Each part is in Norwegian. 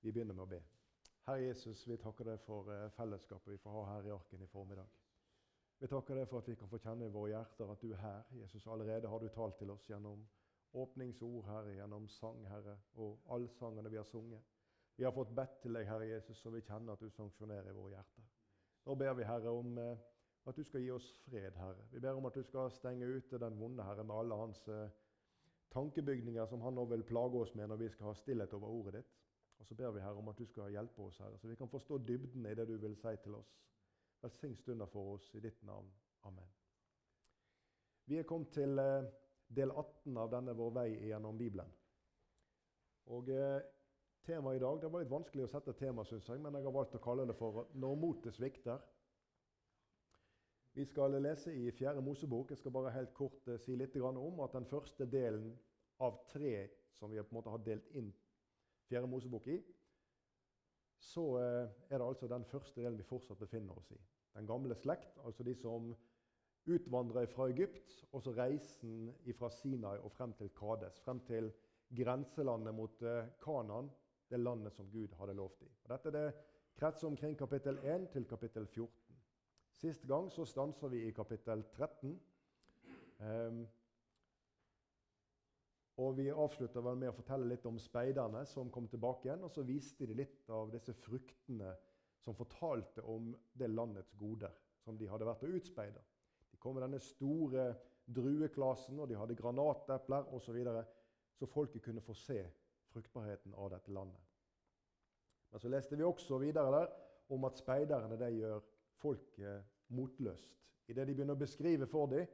Vi begynner med å be. Herre Jesus, vi takker deg for eh, fellesskapet vi får ha her i Arken i formiddag. Vi takker deg for at vi kan få kjenne i våre hjerter at du er her. Jesus, allerede har du talt til oss gjennom åpningsord, Herre, gjennom sang, Herre, og allsangene vi har sunget. Vi har fått bedt til deg, Herre Jesus, så vi kjenner at du sanksjonerer i våre hjerter. Nå ber vi, Herre, om eh, at du skal gi oss fred, Herre. Vi ber om at du skal stenge ute den vonde, Herre, med alle hans eh, tankebygninger som han nå vil plage oss med når vi skal ha stillhet over ordet ditt. Og så ber vi Herre om at du skal hjelpe oss, Herre, så vi kan forstå dybden i det du vil si til oss. Velsign stunder for oss i ditt navn. Amen. Vi er kommet til eh, del 18 av denne vår vei gjennom Bibelen. Og eh, Temaet i dag det var litt vanskelig å sette tema, synes jeg, men jeg har valgt å kalle det for 'Når motet svikter'. Vi skal lese i Fjerde Mosebok. Jeg skal bare helt kort eh, si litt om at den første delen av tre som vi på en måte har delt inn Fjerde Mosebok i, så eh, er det altså den første delen vi fortsatt befinner oss i. Den gamle slekt, altså de som utvandrer fra Egypt, og så reisen fra Sinai og frem til Kades. Frem til grenselandet mot eh, Kanan, det landet som Gud hadde lovt i. Og dette er det kretser omkring kapittel 1 til kapittel 14. Sist gang så stanser vi i kapittel 13. Um, ehm, og Vi avslutta med å fortelle litt om speiderne som kom tilbake igjen. Og så viste de litt av disse fruktene som fortalte om det landets goder som de hadde vært og utspeida. De kom med denne store drueklasen, og de hadde granatepler osv. Så, videre, så folket kunne få se fruktbarheten av dette landet. Men så leste vi også videre der om at speiderne de gjør folket motløst. Idet de begynner å beskrive for dem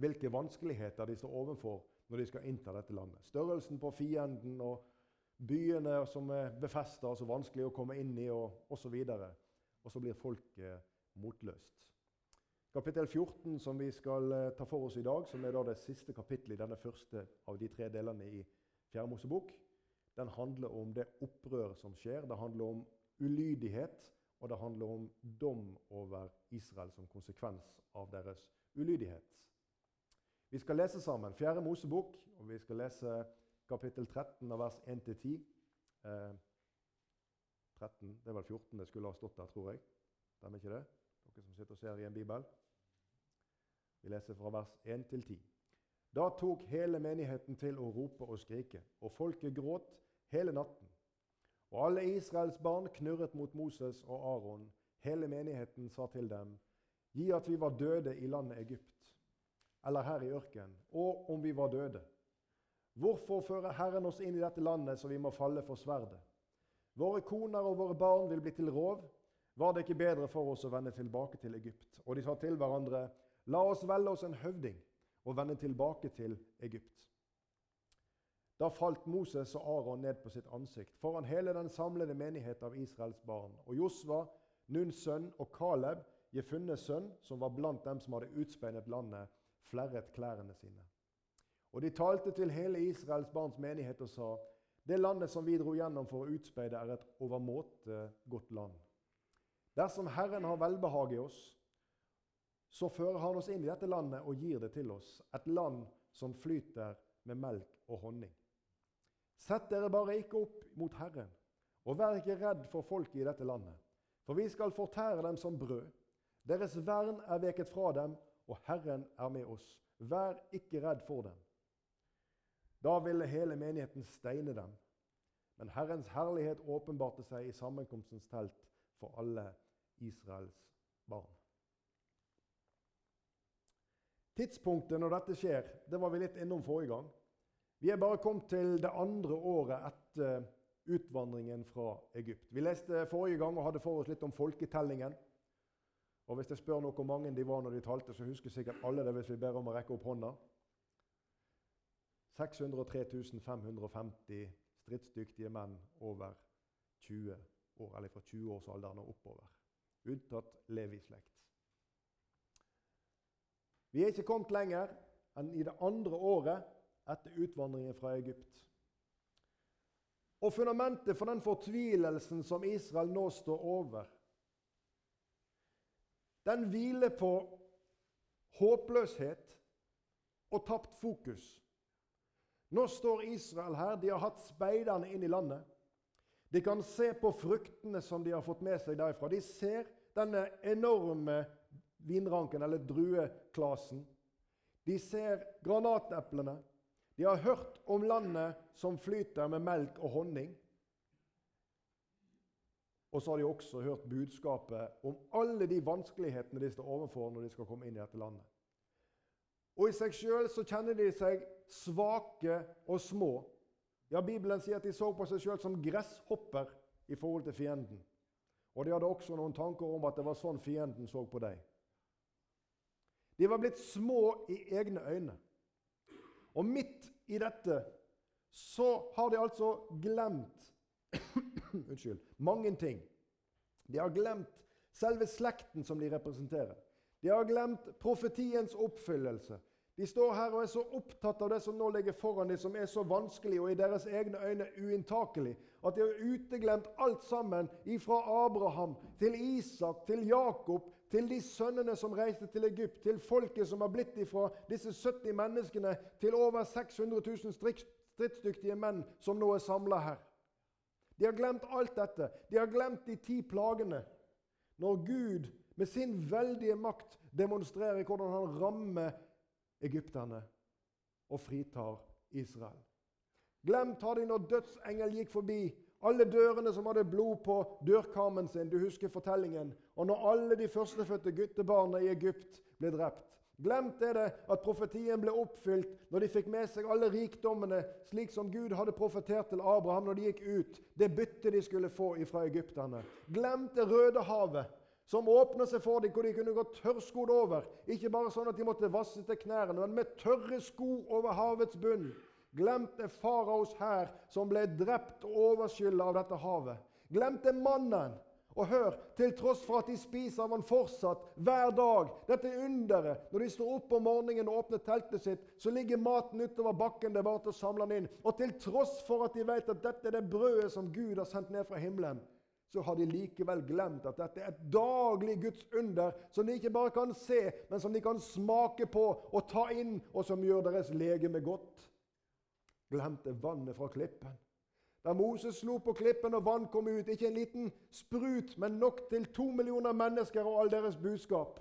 hvilke vanskeligheter de står overfor når de skal innta dette landet. Størrelsen på fienden og byene som er befesta og så vanskelig å komme inn i, og osv. Og, så blir folket motløst. Kapittel 14, som vi skal eh, ta for oss i dag, som er det siste kapittelet i denne første av de tre delene i Fjerde Mosebok, den handler om det opprøret som skjer. Det handler om ulydighet, og det handler om dom over Israel som konsekvens av deres ulydighet. Vi skal lese sammen Fjerde Mosebok, og vi skal lese kapittel 13 av vers 1-10. Eh, 13, Det er vel 14 det skulle ha stått der, tror jeg. Stemmer ikke det? Dere som sitter og ser i en bibel. Vi leser fra vers 1 til 10. Da tok hele menigheten til å rope og skrike, og folket gråt hele natten. Og alle Israels barn knurret mot Moses og Aron. Hele menigheten sa til dem, Gi at vi var døde i landet Egypt eller her i ørkenen, og om vi var døde. Hvorfor fører Herren oss inn i dette landet så vi må falle for sverdet? Våre koner og våre barn vil bli til rov. Var det ikke bedre for oss å vende tilbake til Egypt? Og de sa til hverandre, la oss velge oss en høvding og vende tilbake til Egypt. Da falt Moses og Aron ned på sitt ansikt foran hele den samlede menighet av Israels barn. Og Josva, Nuns sønn, og Kaleb, Jefunnes sønn, som var blant dem som hadde utspeilet landet, flerret klærne sine. Og de talte til hele Israels barns menighet og sa:" Det landet som vi dro gjennom for å utspeide, er et overmåte godt land. Dersom Herren har velbehag i oss, så fører Han oss inn i dette landet og gir det til oss, et land som flyter med melk og honning. Sett dere bare ikke opp mot Herren, og vær ikke redd for folket i dette landet, for vi skal fortære dem som brød. Deres vern er veket fra dem, og Herren er med oss. Vær ikke redd for dem. Da ville hele menigheten steine dem. Men Herrens herlighet åpenbarte seg i sammenkomstens telt for alle Israels barn. Tidspunktet når dette skjer, det var vi litt innom forrige gang. Vi er bare kommet til det andre året etter utvandringen fra Egypt. Vi leste forrige gang og hadde for oss litt om folketellingen. Og Hvis jeg spør noe hvor mange de var når de talte, så husker sikkert alle det hvis vi ber om å rekke opp hånda. 603 550 stridsdyktige menn over 20 år, eller fra 20-årsalderen og oppover. Unntatt Levi-slekt. Vi er ikke kommet lenger enn i det andre året etter utvandringen fra Egypt. Og fundamentet for den fortvilelsen som Israel nå står over, den hviler på håpløshet og tapt fokus. Nå står Israel her. De har hatt speiderne inn i landet. De kan se på fruktene som de har fått med seg derifra. De ser denne enorme vinranken, eller drueklasen. De ser granateplene. De har hørt om landet som flyter med melk og honning. Og så har de også hørt budskapet om alle de vanskelighetene de står overfor når de skal komme inn i dette landet. Og i seg sjøl kjenner de seg svake og små. Ja, Bibelen sier at de så på seg sjøl som gresshopper i forhold til fienden. Og de hadde også noen tanker om at det var sånn fienden så på deg. De var blitt små i egne øyne. Og midt i dette så har de altså glemt Unnskyld. Mange ting. De har glemt selve slekten som de representerer. De har glemt profetiens oppfyllelse. De står her og er så opptatt av det som nå ligger foran dem, som er så vanskelig og i deres egne øyne uinntakelig, at de har uteglemt alt sammen ifra Abraham til Isak til Jakob til de sønnene som reiste til Egypt, til folket som har blitt ifra disse 70 menneskene, til over 600 000 stridsdyktige menn som nå er samla her. De har glemt alt dette. De har glemt de ti plagene. Når Gud med sin veldige makt demonstrerer hvordan han rammer egypterne og fritar Israel. Glemt har de når dødsengel gikk forbi alle dørene som hadde blod på dørkarmen sin. Du husker fortellingen. Og når alle de førstefødte guttebarna i Egypt ble drept. Glemt er det at profetien ble oppfylt når de fikk med seg alle rikdommene, slik som Gud hadde profetert til Abraham når de gikk ut, det byttet de skulle få fra egypterne. Glemt det Røde havet, som åpna seg for dem, hvor de kunne gå tørrskodd over. Ikke bare sånn at de måtte vasse til knærne, men med tørre sko over havets bunn. Glemt er faraos hær, som ble drept og overskylla av dette havet. Glemt er mannen og hør, til tross for at de spiser av han fortsatt hver dag, dette underet Når de står opp om morgenen og åpner teltet sitt, så ligger maten utover bakken. Det er bare til å samle den inn. Og til tross for at de vet at dette er det brødet som Gud har sendt ned fra himmelen, så har de likevel glemt at dette er et daglig Guds under som de ikke bare kan se, men som de kan smake på og ta inn, og som gjør deres legeme godt. Glemte vannet fra klippen. Da Moses slo på klippen og vann kom ut, ikke en liten sprut, men nok til to millioner mennesker og all deres budskap.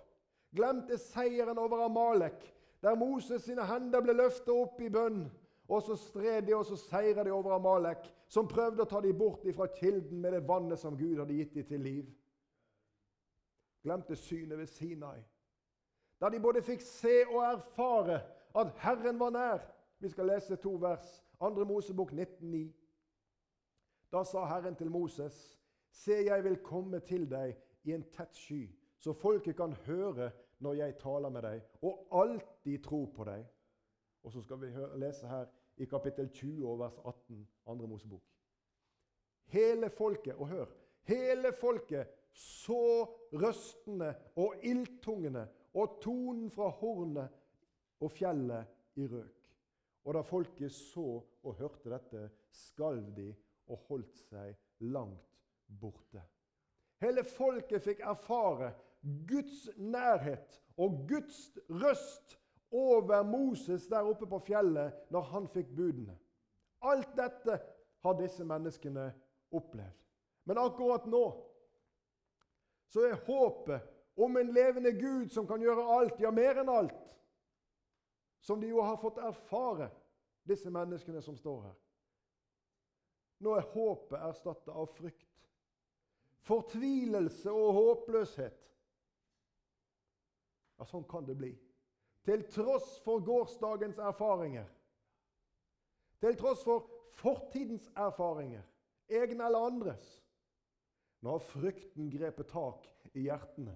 Glemte seieren over Amalek, der Moses sine hender ble løftet opp i bønn. Og så stred de, og så seira de over Amalek, som prøvde å ta dem bort fra kilden med det vannet som Gud hadde gitt dem til liv. Glemte synet ved Sinai, der de både fikk se og erfare at Herren var nær. Vi skal lese to vers. Andre Mosebok 19,9. Da sa Herren til Moses, Se, jeg vil komme til deg i en tett sky, så folket kan høre når jeg taler med deg, og alltid tro på deg. Og så skal vi lese her i kapittel 20 og vers 18, andre Mosebok. Hele folket, og hør Hele folket så røstene og ildtungene og tonen fra hornet og fjellet i røk. Og da folket så og hørte dette, skalv de og holdt seg langt borte. Hele folket fikk erfare Guds nærhet og Guds røst over Moses der oppe på fjellet når han fikk budene. Alt dette har disse menneskene opplevd. Men akkurat nå så er håpet om en levende Gud som kan gjøre alt, ja, mer enn alt, som de jo har fått erfare, disse menneskene som står her. Nå er håpet erstatta av frykt. Fortvilelse og håpløshet. Ja, sånn kan det bli. Til tross for gårsdagens erfaringer. Til tross for fortidens erfaringer, egne eller andres. Nå har frykten grepet tak i hjertene.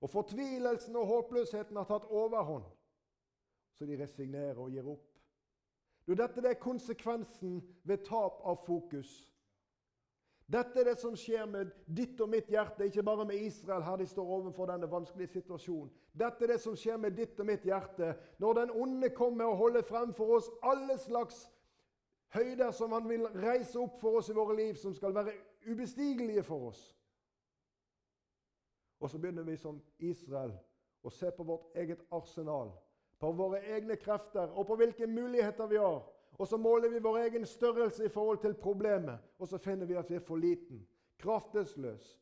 Og fortvilelsen og håpløsheten har tatt overhånd. Så de resignerer og gir opp. Jo, dette er konsekvensen ved tap av fokus. Dette er det som skjer med ditt og mitt hjerte, ikke bare med Israel her de står overfor denne vanskelige situasjonen. Dette er det som skjer med ditt og mitt hjerte når den onde kommer og holder frem for oss alle slags høyder som han vil reise opp for oss i våre liv, som skal være ubestigelige for oss. Og så begynner vi som Israel å se på vårt eget arsenal på våre egne krefter og på hvilke muligheter vi har. Og så måler vi vår egen størrelse i forhold til problemet, og så finner vi at vi er for liten, kraftesløs,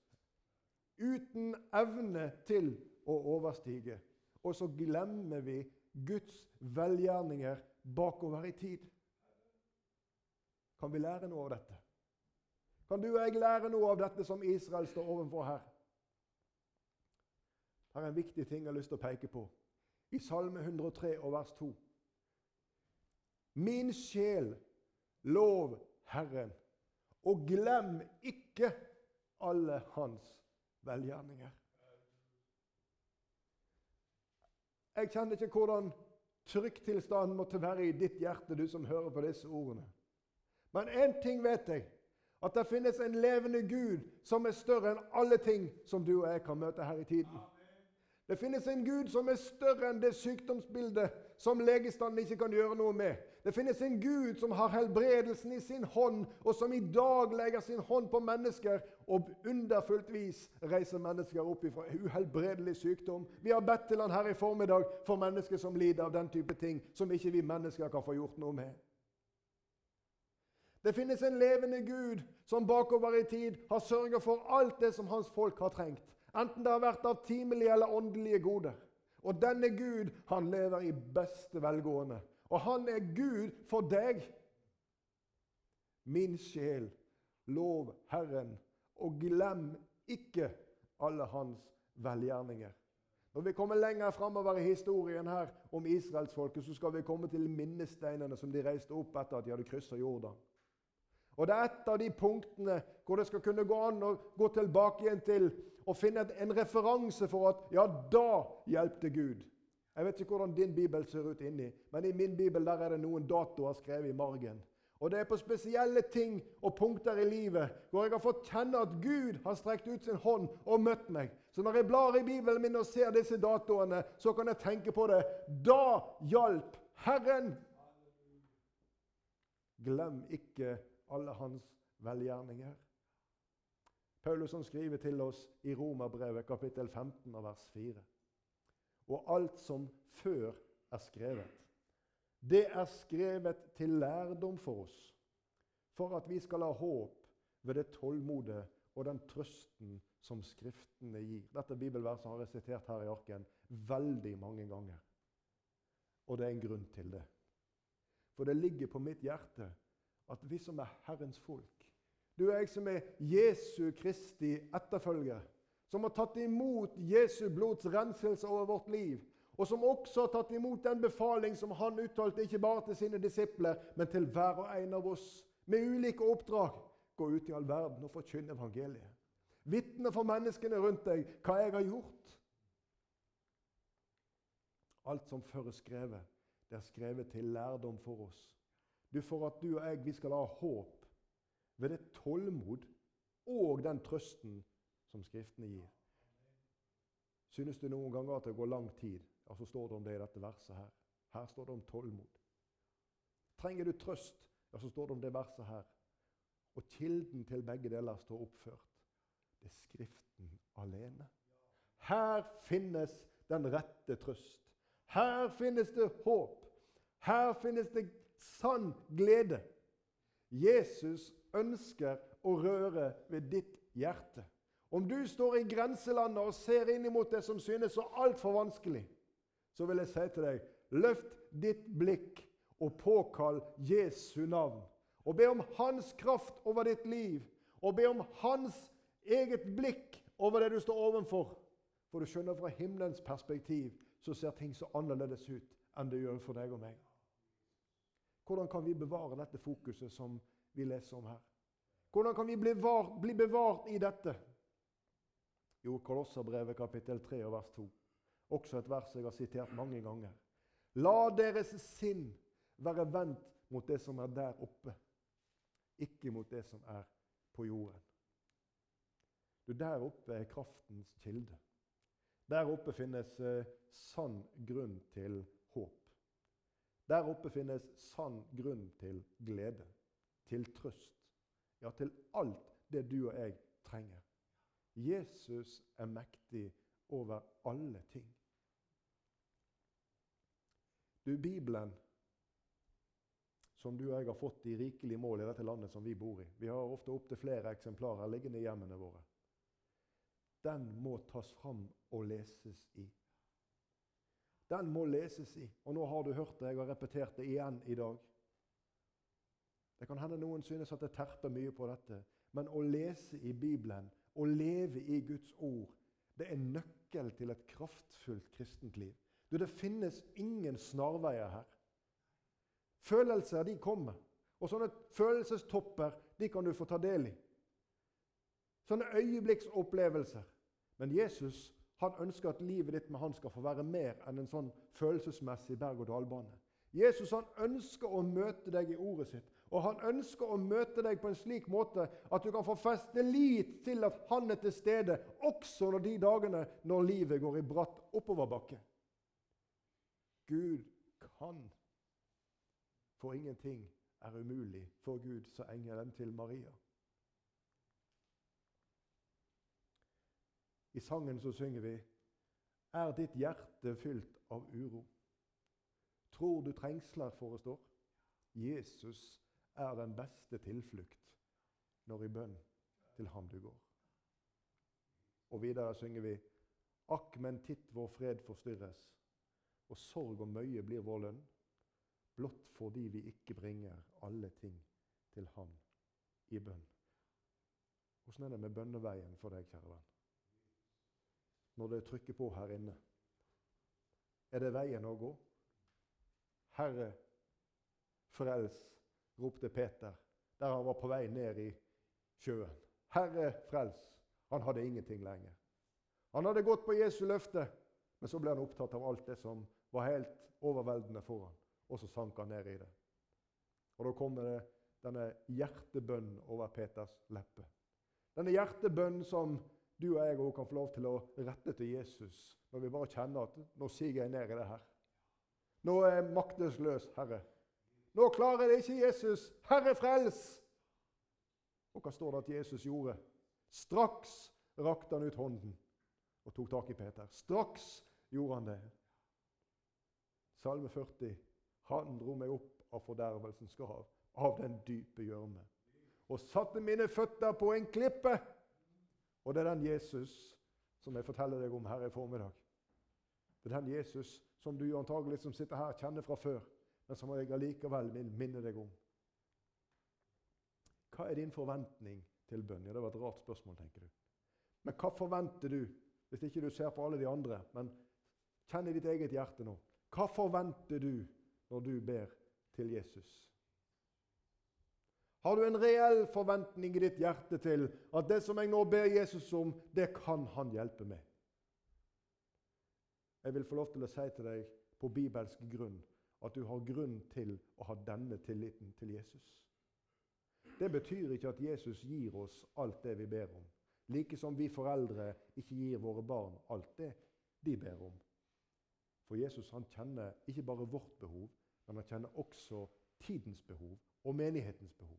uten evne til å overstige. Og så glemmer vi Guds velgjerninger bakover i tid. Kan vi lære noe av dette? Kan du og jeg lære noe av dette som Israel står overfor her? Det er en viktig ting jeg har lyst til å peke på. I Salme 103 og vers 2. Min sjel, lov Herren, og glem ikke alle hans velgjerninger. Jeg kjenner ikke hvordan trykktilstanden måtte være i ditt hjerte, du som hører på disse ordene. Men én ting vet jeg. At det finnes en levende Gud som er større enn alle ting som du og jeg kan møte her i tiden. Det finnes en Gud som er større enn det sykdomsbildet som legestanden ikke kan gjøre noe med. Det finnes en Gud som har helbredelsen i sin hånd, og som i dag legger sin hånd på mennesker og underfullt vis reiser mennesker opp fra uhelbredelig sykdom. Vi har bedt til han her i formiddag for mennesker som lider av den type ting som ikke vi mennesker kan få gjort noe med. Det finnes en levende Gud som bakover i tid har sørget for alt det som hans folk har trengt. Enten det har vært av timelige eller åndelige goder. Og denne Gud, han lever i beste velgående. Og han er Gud for deg. Min sjel, lov Herren, og glem ikke alle hans velgjerninger. Når vi kommer lenger framover i historien her om israelsfolket, så skal vi komme til minnesteinene som de reiste opp etter at de hadde kryssa Jordan. Og Det er et av de punktene hvor det skal kunne gå an å gå tilbake igjen til og finne en referanse for at ja, da hjelpte Gud. Jeg vet ikke hvordan din bibel ser ut inni, men i min bibel der er det noen datoer skrevet i margen. Og det er på spesielle ting og punkter i livet hvor jeg har fått kjenne at Gud har strekt ut sin hånd og møtt meg. Så når jeg blar i Bibelen min og ser disse datoene, så kan jeg tenke på det. Da hjalp Herren! Glem ikke alle hans velgjerninger. Paulus skriver til oss i Romerbrevet kapittel 15 vers 4. Og alt som før er skrevet, det er skrevet til lærdom for oss, for at vi skal ha håp ved det tålmodet og den trøsten som Skriftene gir. Dette bibelverset har jeg sitert her i arken veldig mange ganger. Og det er en grunn til det. For det ligger på mitt hjerte at vi som er Herrens folk, du og jeg som er Jesu Kristi etterfølger, som har tatt imot Jesu blods renselse over vårt liv, og som også har tatt imot den befaling som han uttalte ikke bare til sine disipler, men til hver og en av oss, med ulike oppdrag. Gå ut i all verden og forkynne evangeliet. Vitne for menneskene rundt deg hva jeg har gjort. Alt som før er skrevet, det er skrevet til lærdom for oss du, for at du og jeg vi skal ha håp ved det tålmod og den trøsten som Skriftene gir. Synes du noen ganger at det går lang tid, ja, så står det om det i dette verset her. Her står det om tålmod. Trenger du trøst, ja, så står det om det verset her. Og kilden til begge deler står oppført. Det er Skriften alene. Her finnes den rette trøst. Her finnes det håp. Her finnes det sann glede. Jesus ønsker å røre ved ditt hjerte. Om du står i grenselandet og ser inn mot det som synes så altfor vanskelig, så vil jeg si til deg løft ditt blikk og påkall Jesu navn. Og be om Hans kraft over ditt liv. Og be om Hans eget blikk over det du står ovenfor. For du skjønner, fra himmelens perspektiv så ser ting så annerledes ut enn det gjør for deg og meg. Hvordan kan vi bevare dette fokuset som vi leser om her? Hvordan kan vi bli, var, bli bevart i dette? Jo, Kolosserbrevet kapittel 3 og vers 2. Også et vers jeg har sitert mange ganger. La deres sinn være vendt mot det som er der oppe, ikke mot det som er på jorden. Du, Der oppe er kraftens kilde. Der oppe finnes eh, sann grunn til håp. Der oppe finnes sann grunn til glede, til trøst, ja, til alt det du og jeg trenger. Jesus er mektig over alle ting. Du, Bibelen, som du og jeg har fått i rikelig mål i dette landet som vi bor i. Vi har ofte opptil flere eksemplarer liggende i hjemmene våre. Den må tas fram og leses i. Den må leses i. Og nå har du hørt det, jeg har repetert det igjen i dag. Det kan hende noen synes at det terper mye på dette, men å lese i Bibelen, å leve i Guds ord, det er nøkkel til et kraftfullt kristent liv. Du, Det finnes ingen snarveier her. Følelser de kommer. Og sånne følelsestopper de kan du få ta del i. Sånne øyeblikksopplevelser. Men Jesus han ønsker at livet ditt med han skal få være mer enn en sånn følelsesmessig berg-og-dal-bane. Jesus han ønsker å møte deg i ordet sitt. Og han ønsker å møte deg på en slik måte at du kan få feste lit til at han er til stede også når de dagene når livet går i bratt oppoverbakke. Gud kan for ingenting er umulig for Gud, sa engelen til Maria. I sangen så synger vi Er ditt hjerte fylt av uro? Tror du trengsler forestår? Jesus er den beste tilflukt når i bønn til ham du går. Og videre synger vi Akk, men titt vår fred forstyrres, og sorg og møye blir vår lønn blott fordi vi ikke bringer alle ting til ham i bønn. Åssen er det med bønneveien for deg, kjære venn? Når det trykker på her inne, er det veien å gå? Herre, frels, ropte Peter der han var på vei ned i sjøen. Herre, frels! Han hadde ingenting lenger. Han hadde gått på Jesu løfte, men så ble han opptatt av alt det som var helt overveldende for ham og så sank han ned i det. Og Da kommer det denne hjertebønnen over Peters leppe. Denne hjertebønnen som du og jeg òg kan få lov til å rette til Jesus når vi bare kjenner at nå siger jeg ned i det her. Nå er jeg maktesløs, Herre. Nå klarer jeg det ikke, Jesus. Herre, frels! Og hva står det at Jesus gjorde? Straks rakte han ut hånden og tok tak i Peter. Straks gjorde han det. Salme 40. Han dro meg opp av fordervelsens grav, av den dype gjørme, og satte mine føtter på en klippe. Og det er den Jesus som jeg forteller deg om her i formiddag. Det er den Jesus som du antagelig som sitter her, kjenner fra før, men som jeg allikevel vil minne deg om. Hva er din forventning til bønn? Ja, Det var et rart spørsmål, tenker du. Men hva forventer du, hvis ikke du ser på alle de andre? Men kjenn i ditt eget hjerte nå. Hva forventer du når du ber til Jesus? Har du en reell forventning i ditt hjerte til at det som jeg nå ber Jesus om, det kan han hjelpe med? Jeg vil få lov til å si til deg på bibelsk grunn at du har grunn til å ha denne tilliten til Jesus. Det betyr ikke at Jesus gir oss alt det vi ber om, like som vi foreldre ikke gir våre barn alt det de ber om. For Jesus han kjenner ikke bare vårt behov, men han kjenner også tidens behov og menighetens behov.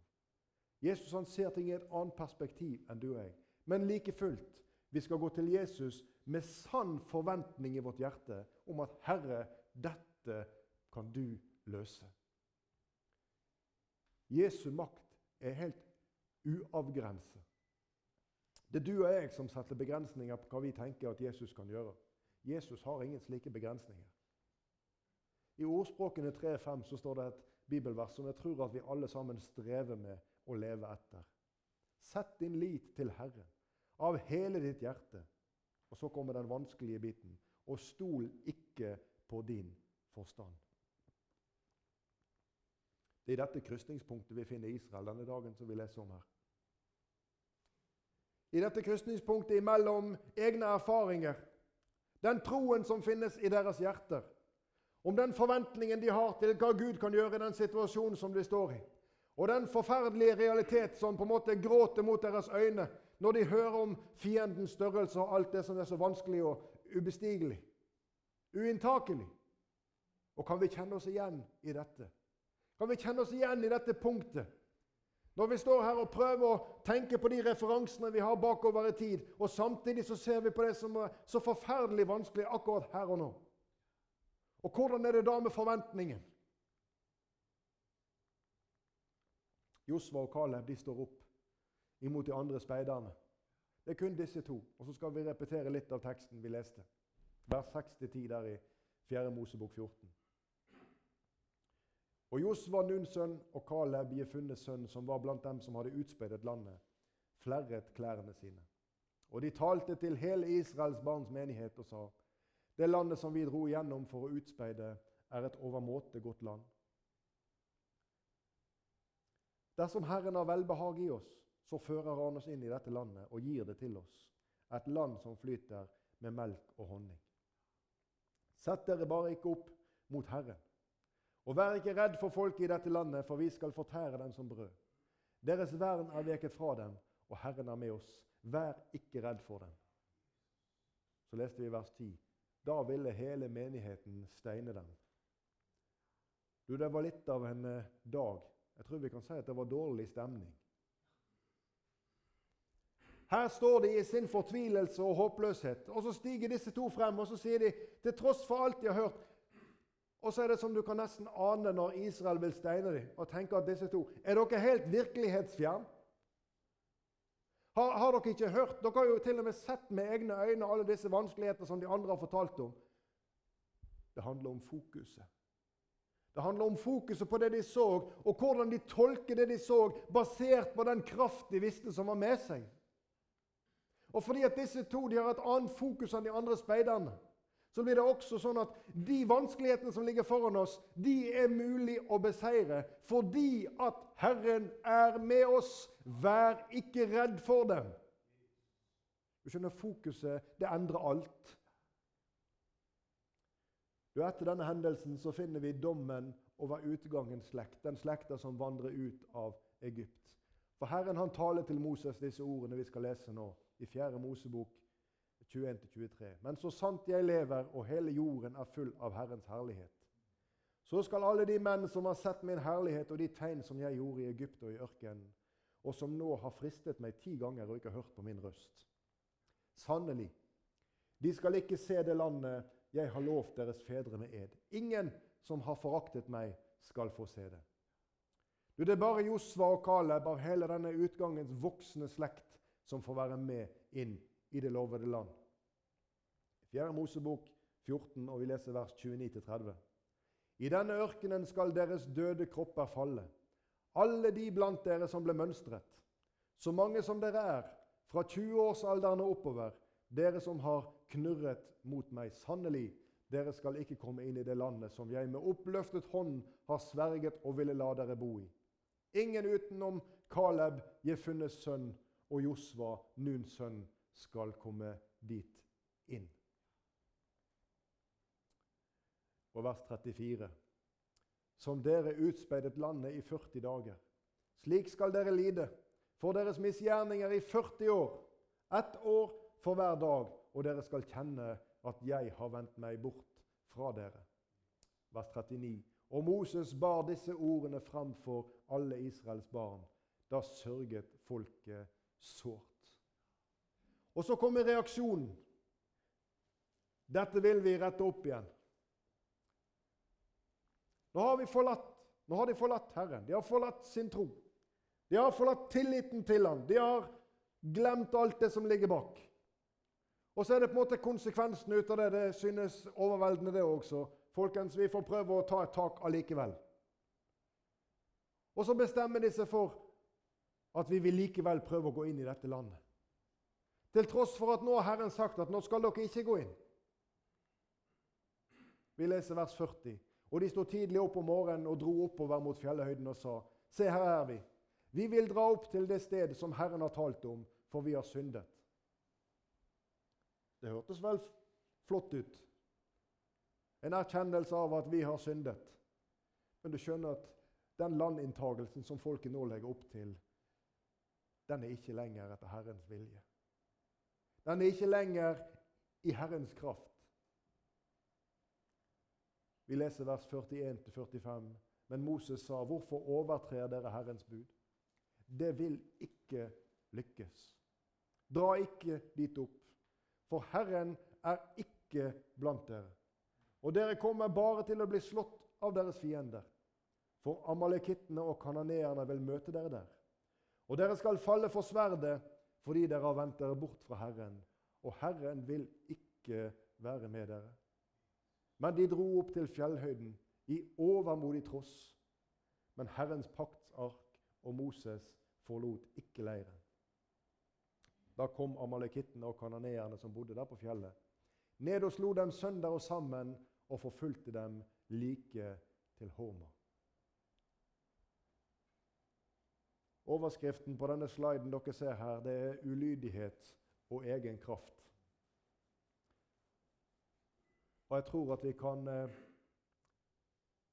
Jesus han ser ting i et annet perspektiv enn du og jeg. Men like fullt, vi skal gå til Jesus med sann forventning i vårt hjerte om at 'Herre, dette kan du løse'. Jesu makt er helt uavgrenset. Det er du og jeg som setter begrensninger på hva vi tenker at Jesus kan gjøre. Jesus har ingen slike begrensninger. I Ordspråkene 3.5 så står det et bibelvers som jeg tror at vi alle sammen strever med å leve etter. Sett din lit til Herren av hele ditt hjerte. Og så kommer den vanskelige biten. Og stol ikke på din forstand. Det er i dette krysningspunktet vi finner Israel denne dagen som vi leser om her. I dette krysningspunktet imellom egne erfaringer den troen som finnes i deres hjerter. Om den forventningen de har til hva Gud kan gjøre i den situasjonen som de står i. Og den forferdelige realitet som på en måte gråter mot deres øyne når de hører om fiendens størrelse og alt det som er så vanskelig og ubestigelig. Uinntakelig. Og kan vi kjenne oss igjen i dette? Kan vi kjenne oss igjen i dette punktet? Når vi står her og prøver å tenke på de referansene vi har bakover i tid, og samtidig så ser vi på det som er så forferdelig vanskelig akkurat her og nå. Og hvordan er det da med forventningen? Josva og Caleb de står opp imot de andre speiderne. Det er kun disse to. Og så skal vi repetere litt av teksten vi leste. Vers 6-10 der i 4. Mosebok 14. Og Josva, Nuns sønn, og Caleb, Jefunnes sønn, som var blant dem som hadde utspeidet landet, flerret klærne sine. Og de talte til hele Israels barns menighet og sa:" Det landet som vi dro igjennom for å utspeide, er et overmåte godt land. Dersom Herren har velbehag i oss, så fører Han oss inn i dette landet og gir det til oss, et land som flyter med melk og honning. Sett dere bare ikke opp mot Herren. Og vær ikke redd for folket i dette landet, for vi skal fortære dem som brød. Deres vern er veket fra dem, og Herren er med oss. Vær ikke redd for dem. Så leste vi vers 10. Da ville hele menigheten steine dem. Du, Det var litt av en eh, dag. Jeg tror vi kan si at det var dårlig stemning. Her står de i sin fortvilelse og håpløshet. Og Så stiger disse to frem og så sier de, til tross for alt de har hørt Og så er det som du kan nesten ane når Israel vil steine dem, og tenke at disse to Er dere helt virkelighetsfjern? Har, har, dere ikke hørt? Dere har jo til og med sett med egne øyne alle disse vanskeligheter som de andre har fortalt om. Det handler om fokuset. Det handler om fokuset på det de så, og hvordan de tolker det de så, basert på den kraft de visste som var med seg. Og fordi at disse to de har et annet fokus enn de andre speiderne, så blir det også sånn at de vanskelighetene som ligger foran oss, de er mulig å beseire fordi at Herren er med oss. Vær ikke redd for dem. Du skjønner, Fokuset det endrer alt. Du, etter denne hendelsen så finner vi dommen over utgangens slekt, den slekta som vandrer ut av Egypt. For Herren han taler til Moses disse ordene vi skal lese nå i 4. Mosebok 21-23. Men så sant jeg lever og hele jorden er full av Herrens herlighet, så skal alle de menn som har sett min herlighet og de tegn som jeg gjorde i Egypt og i ørkenen, og som nå har fristet meg ti ganger og ikke hørt på min røst Sannelig, de skal ikke se det landet jeg har lovt deres fedre med ed. Ingen som har foraktet meg, skal få se det. Du, Det er bare Josva og Kaleb av hele denne utgangens voksne slekt som får være med inn i det lovede land. 4. Mosebok 14, og vi leser vers 29-30. I denne ørkenen skal deres døde kropper falle, alle de blant dere som ble mønstret, så mange som dere er, fra 20-årsalderen og oppover, dere som har knurret mot meg. Sannelig, dere skal ikke komme inn i det landet som jeg med oppløftet hånd har sverget og ville la dere bo i. Ingen utenom Kaleb, Jefunnes sønn, og Josva, Nuns sønn, skal komme dit inn. Og vers 34. Som dere utspeidet landet i 40 dager. Slik skal dere lide for deres misgjerninger i 40 år, ett år for hver dag, og dere skal kjenne at jeg har vendt meg bort fra dere. Vers 39. Og Moses bar disse ordene framfor alle Israels barn. Da sørget folket sårt. Og så kommer reaksjonen. Dette vil vi rette opp igjen. Nå har, vi forlatt, nå har de forlatt Herren. De har forlatt sin tro. De har forlatt tilliten til ham. De har glemt alt det som ligger bak. Og så er det på en måte konsekvensen ut av det. Det synes overveldende, det også. Folkens, vi får prøve å ta et tak allikevel. Og så bestemmer de seg for at vi vil likevel prøve å gå inn i dette landet. Til tross for at nå har Herren sagt at nå skal dere ikke gå inn. Vi leser vers 40. Og de sto tidlig opp om morgenen og dro oppover mot fjellhøyden og sa:" Se, her er vi. Vi vil dra opp til det stedet som Herren har talt om, for vi har syndet. Det hørtes vel flott ut. En erkjennelse av at vi har syndet. Men du skjønner at den landinntagelsen som folket nå legger opp til, den er ikke lenger etter Herrens vilje. Den er ikke lenger i Herrens kraft. Vi leser vers 41-45. Men Moses sa, 'Hvorfor overtrer dere Herrens bud?' Det vil ikke lykkes. Dra ikke dit opp, for Herren er ikke blant dere. Og dere kommer bare til å bli slått av deres fiender. For amalekittene og kananeerne vil møte dere der. Og dere skal falle for sverdet fordi dere har vendt dere bort fra Herren. Og Herren vil ikke være med dere. Men de dro opp til fjellhøyden i overmodig tross. Men Herrens paktsark og Moses forlot ikke leiren. Da kom amalekittene og kananeerne som bodde der på fjellet, ned og slo dem sønder og sammen og forfulgte dem like til Horma. Overskriften på denne sliden dere ser her, det er 'ulydighet og egen kraft'. Og Jeg tror at vi kan eh,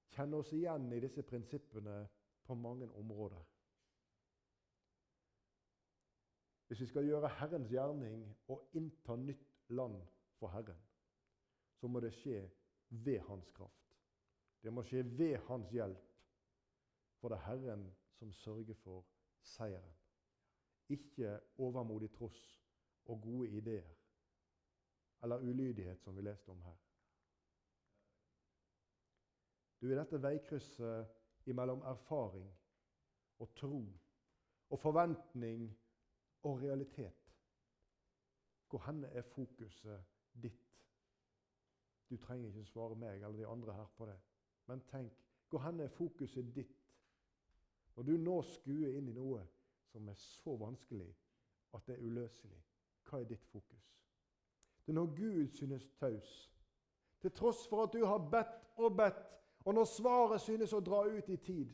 kjenne oss igjen i disse prinsippene på mange områder. Hvis vi skal gjøre Herrens gjerning og innta nytt land for Herren, så må det skje ved Hans kraft. Det må skje ved Hans hjelp, for det er Herren som sørger for seieren. Ikke overmodig tross og gode ideer eller ulydighet, som vi leste om her. Du, I dette veikrysset mellom erfaring og tro og forventning og realitet, hvor henne er fokuset ditt? Du trenger ikke svare meg eller de andre her på det. Men tenk, hvor henne er fokuset ditt? Når du nå skuer inn i noe som er så vanskelig at det er uløselig, hva er ditt fokus? Det er når Gud synes taus, til tross for at du har bedt og bedt, og når svaret synes å dra ut i tid.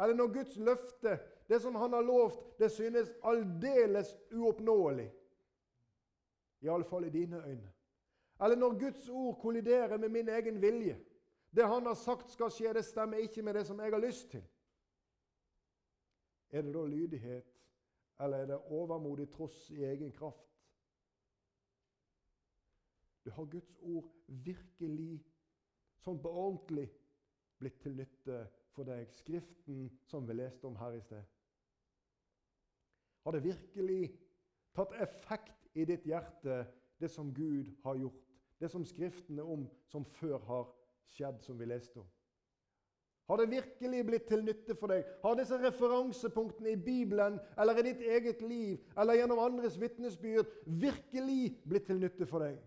Eller når Guds løfte, det som Han har lovt, det synes aldeles uoppnåelig. Iallfall i dine øyne. Eller når Guds ord kolliderer med min egen vilje. Det Han har sagt skal skje, det stemmer ikke med det som jeg har lyst til. Er det da lydighet, eller er det overmodig tross i egen kraft? Du har Guds ord virkelig, sånn på ordentlig, blitt til nytte for deg. Skriften som vi leste om her i sted. Har det virkelig tatt effekt i ditt hjerte, det som Gud har gjort? Det som Skriften er om, som før har skjedd, som vi leste om? Har det virkelig blitt til nytte for deg? Har disse referansepunktene i Bibelen eller i ditt eget liv eller gjennom andres vitnesbyrd virkelig blitt til nytte for deg?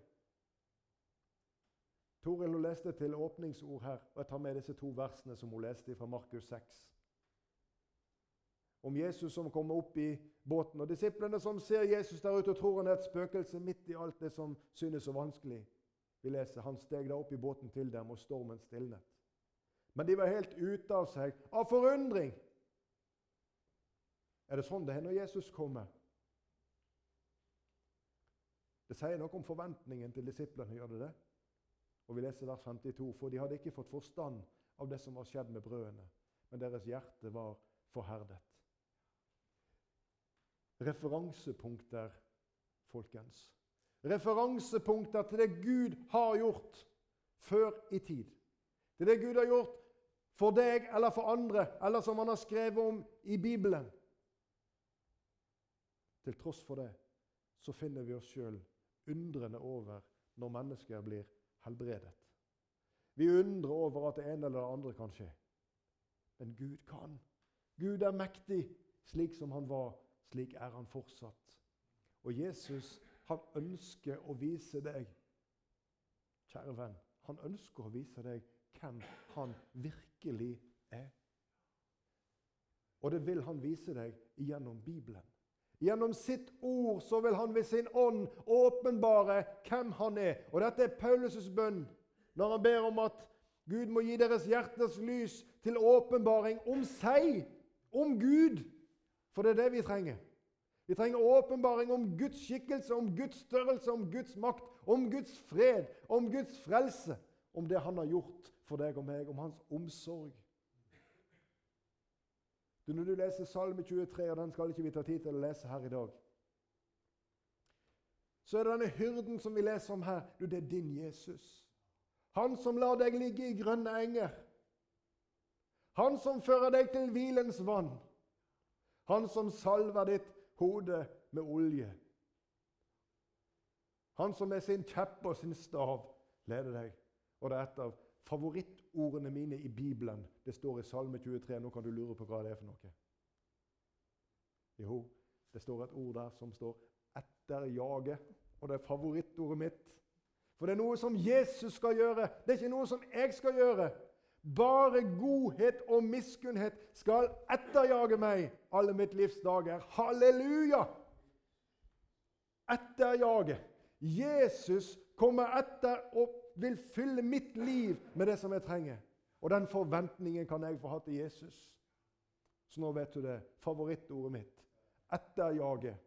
Toril leste til åpningsord her, og jeg tar med disse to versene som hun leste fra Markus 6. Om Jesus som kommer opp i båten, og disiplene som ser Jesus der ute og tror han er et spøkelse midt i alt det som synes så vanskelig. Vi leser han steg da opp i båten til dem, og stormen stilnet. Men de var helt ute av seg av forundring. Er det sånn det er når Jesus kommer? Det sier noe om forventningen til disiplene. gjør det det? Og Vi leser vers 52. For de hadde ikke fått forstand av det som var skjedd med brødene, men deres hjerte var forherdet. Referansepunkter, folkens. Referansepunkter til det Gud har gjort før i tid. Til det Gud har gjort for deg eller for andre, eller som han har skrevet om i Bibelen. Til tross for det så finner vi oss sjøl undrende over når mennesker blir helbredet. Vi undrer over at det ene eller det andre kan skje. Men Gud kan. Gud er mektig. Slik som han var, slik er han fortsatt. Og Jesus han ønsker å vise deg, kjære venn, han ønsker å vise deg hvem han virkelig er. Og det vil han vise deg gjennom Bibelen. Gjennom sitt ord så vil han ved sin ånd åpenbare hvem han er. Og dette er Paulus' bønn når han ber om at Gud må gi deres hjertes lys til åpenbaring om seg, om Gud. For det er det vi trenger. Vi trenger åpenbaring om Guds skikkelse, om Guds størrelse, om Guds makt, om Guds fred, om Guds frelse, om det han har gjort for deg og meg, om hans omsorg. Du, når du leser Salme 23, og den skal ikke vi ta tid til å lese her i dag, så er det denne hyrden som vi leser om her. Du, det er din Jesus. Han som lar deg ligge i grønne enger. Han som fører deg til hvilens vann. Han som salver ditt hode med olje. Han som med sin kjepp og sin stav leder deg. Og det er et av favorittordene mine i Bibelen. Det står i Salme 23. Nå kan du lure på hva det er for noe. Jo, det står et ord der som står 'etterjage'. Og det er favorittordet mitt. For det er noe som Jesus skal gjøre. Det er ikke noe som jeg skal gjøre. Bare godhet og miskunnhet skal etterjage meg alle mitt livs dager. Halleluja! Etterjage. Jesus kommer etter og vil fylle mitt liv med det som jeg trenger. Og den forventningen kan jeg få ha til Jesus. Så nå vet du det. Favorittordet mitt. Etterjage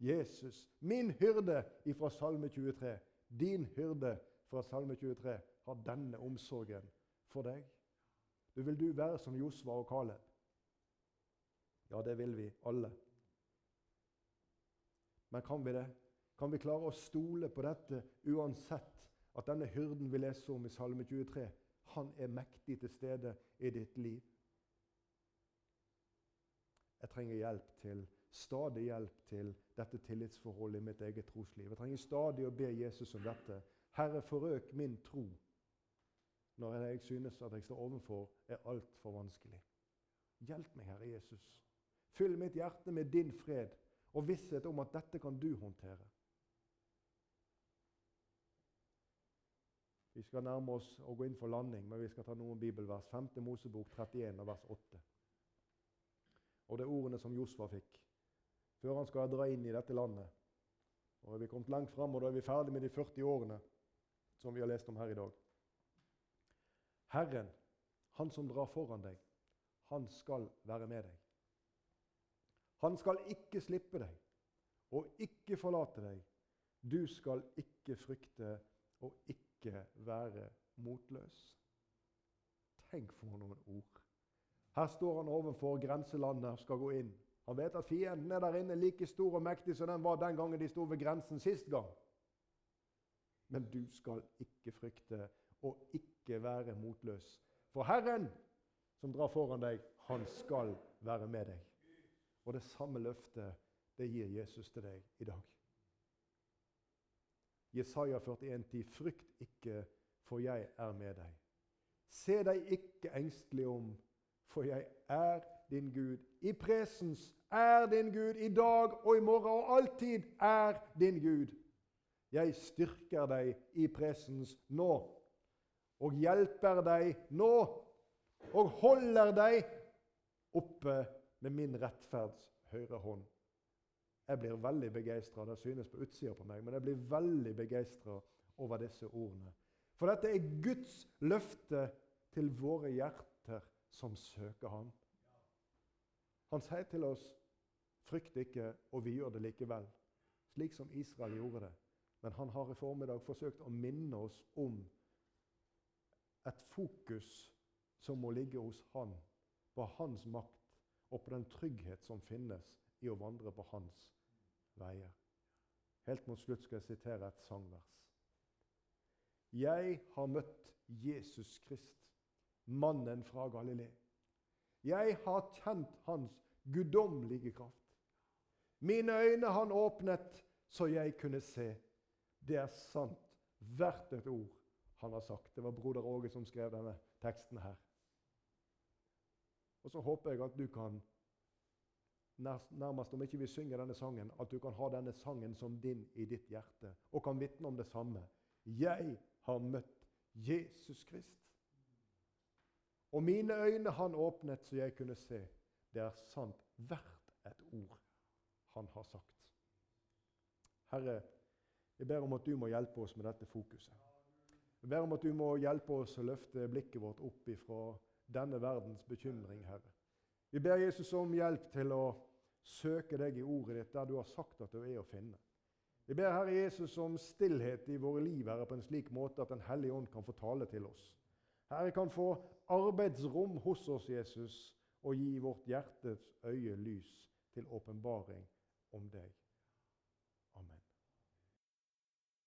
Jesus. Min hyrde fra Salme 23. Din hyrde fra Salme 23 har denne omsorgen for deg. Du vil du være som Josva og Kaleb? Ja, det vil vi alle. Men kan vi det? Kan vi klare å stole på dette uansett at denne hyrden vi leser om i Salme 23, han er mektig til stede i ditt liv? Jeg trenger hjelp til, stadig hjelp til dette tillitsforholdet i mitt eget trosliv. Jeg trenger stadig å be Jesus om dette. Herre, forøk min tro når jeg synes at jeg står overfor, er altfor vanskelig. Hjelp meg, Herre Jesus. Fyll mitt hjerte med din fred og visshet om at dette kan du håndtere. Vi skal nærme oss å gå inn for landing, men vi skal ta noen bibelvers. 5. Mosebok 31, vers 8. Og det er ordene som Josfa fikk før han skal dra inn i dette landet. Og er Vi kommet langt fram, og da er vi ferdig med de 40 årene som vi har lest om her i dag. Herren, han som drar foran deg, han skal være med deg. Han skal ikke slippe deg og ikke forlate deg. Du skal ikke frykte og ikke være motløs. Tenk for noen ord. Her står han overfor grenselandet skal gå inn. Han vet at fienden er der inne like stor og mektig som den var den gangen de sto ved grensen sist gang. Men du skal ikke frykte og ikke være motløs. For Herren som drar foran deg, han skal være med deg. Og det samme løftet det gir Jesus til deg i dag. Jesaja 41, 41,10.: Frykt ikke, for jeg er med deg. Se deg ikke engstelig om, for jeg er din Gud. I presens er din Gud, i dag og i morgen og alltid er din Gud. Jeg styrker deg i presens nå og hjelper deg nå og holder deg oppe med min rettferds høyre hånd. Jeg blir veldig begeistra. Det synes på utsida på meg, men jeg blir veldig begeistra over disse ordene. For dette er Guds løfte til våre hjerter som søker Ham. Han sier til oss, 'Frykt ikke', og vi gjør det likevel. Slik som Israel gjorde det. Men han har i formiddag forsøkt å minne oss om et fokus som må ligge hos han, på hans makt og på den trygghet som finnes i å vandre på hans veier. Helt mot slutt skal jeg sitere et sangvers. Jeg har møtt Jesus Krist, mannen fra Galilee. Jeg har kjent hans guddommelige kraft. Mine øyne han åpnet så jeg kunne se. Det er sant, hvert et ord han har sagt. Det var broder Åge som skrev denne teksten her. Og så håper jeg at du kan, nærmest om ikke vi synger denne sangen, at du kan ha denne sangen som din i ditt hjerte, og kan vitne om det samme. Jeg har møtt Jesus Krist. Og mine øyne han åpnet så jeg kunne se. Det er sant, hvert et ord han har sagt. Herre, jeg ber om at du må hjelpe oss med dette fokuset. Jeg ber om at du må hjelpe oss å løfte blikket vårt opp ifra denne verdens bekymring, Herre. Vi ber Jesus om hjelp til å søke deg i ordet ditt der du har sagt at du er å finne. Vi ber Herre Jesus om stillhet i våre liv Herre, på en slik måte at Den hellige ånd kan få tale til oss. Herre kan få arbeidsrom hos oss, Jesus, og gi vårt hjertes øye lys til åpenbaring om deg.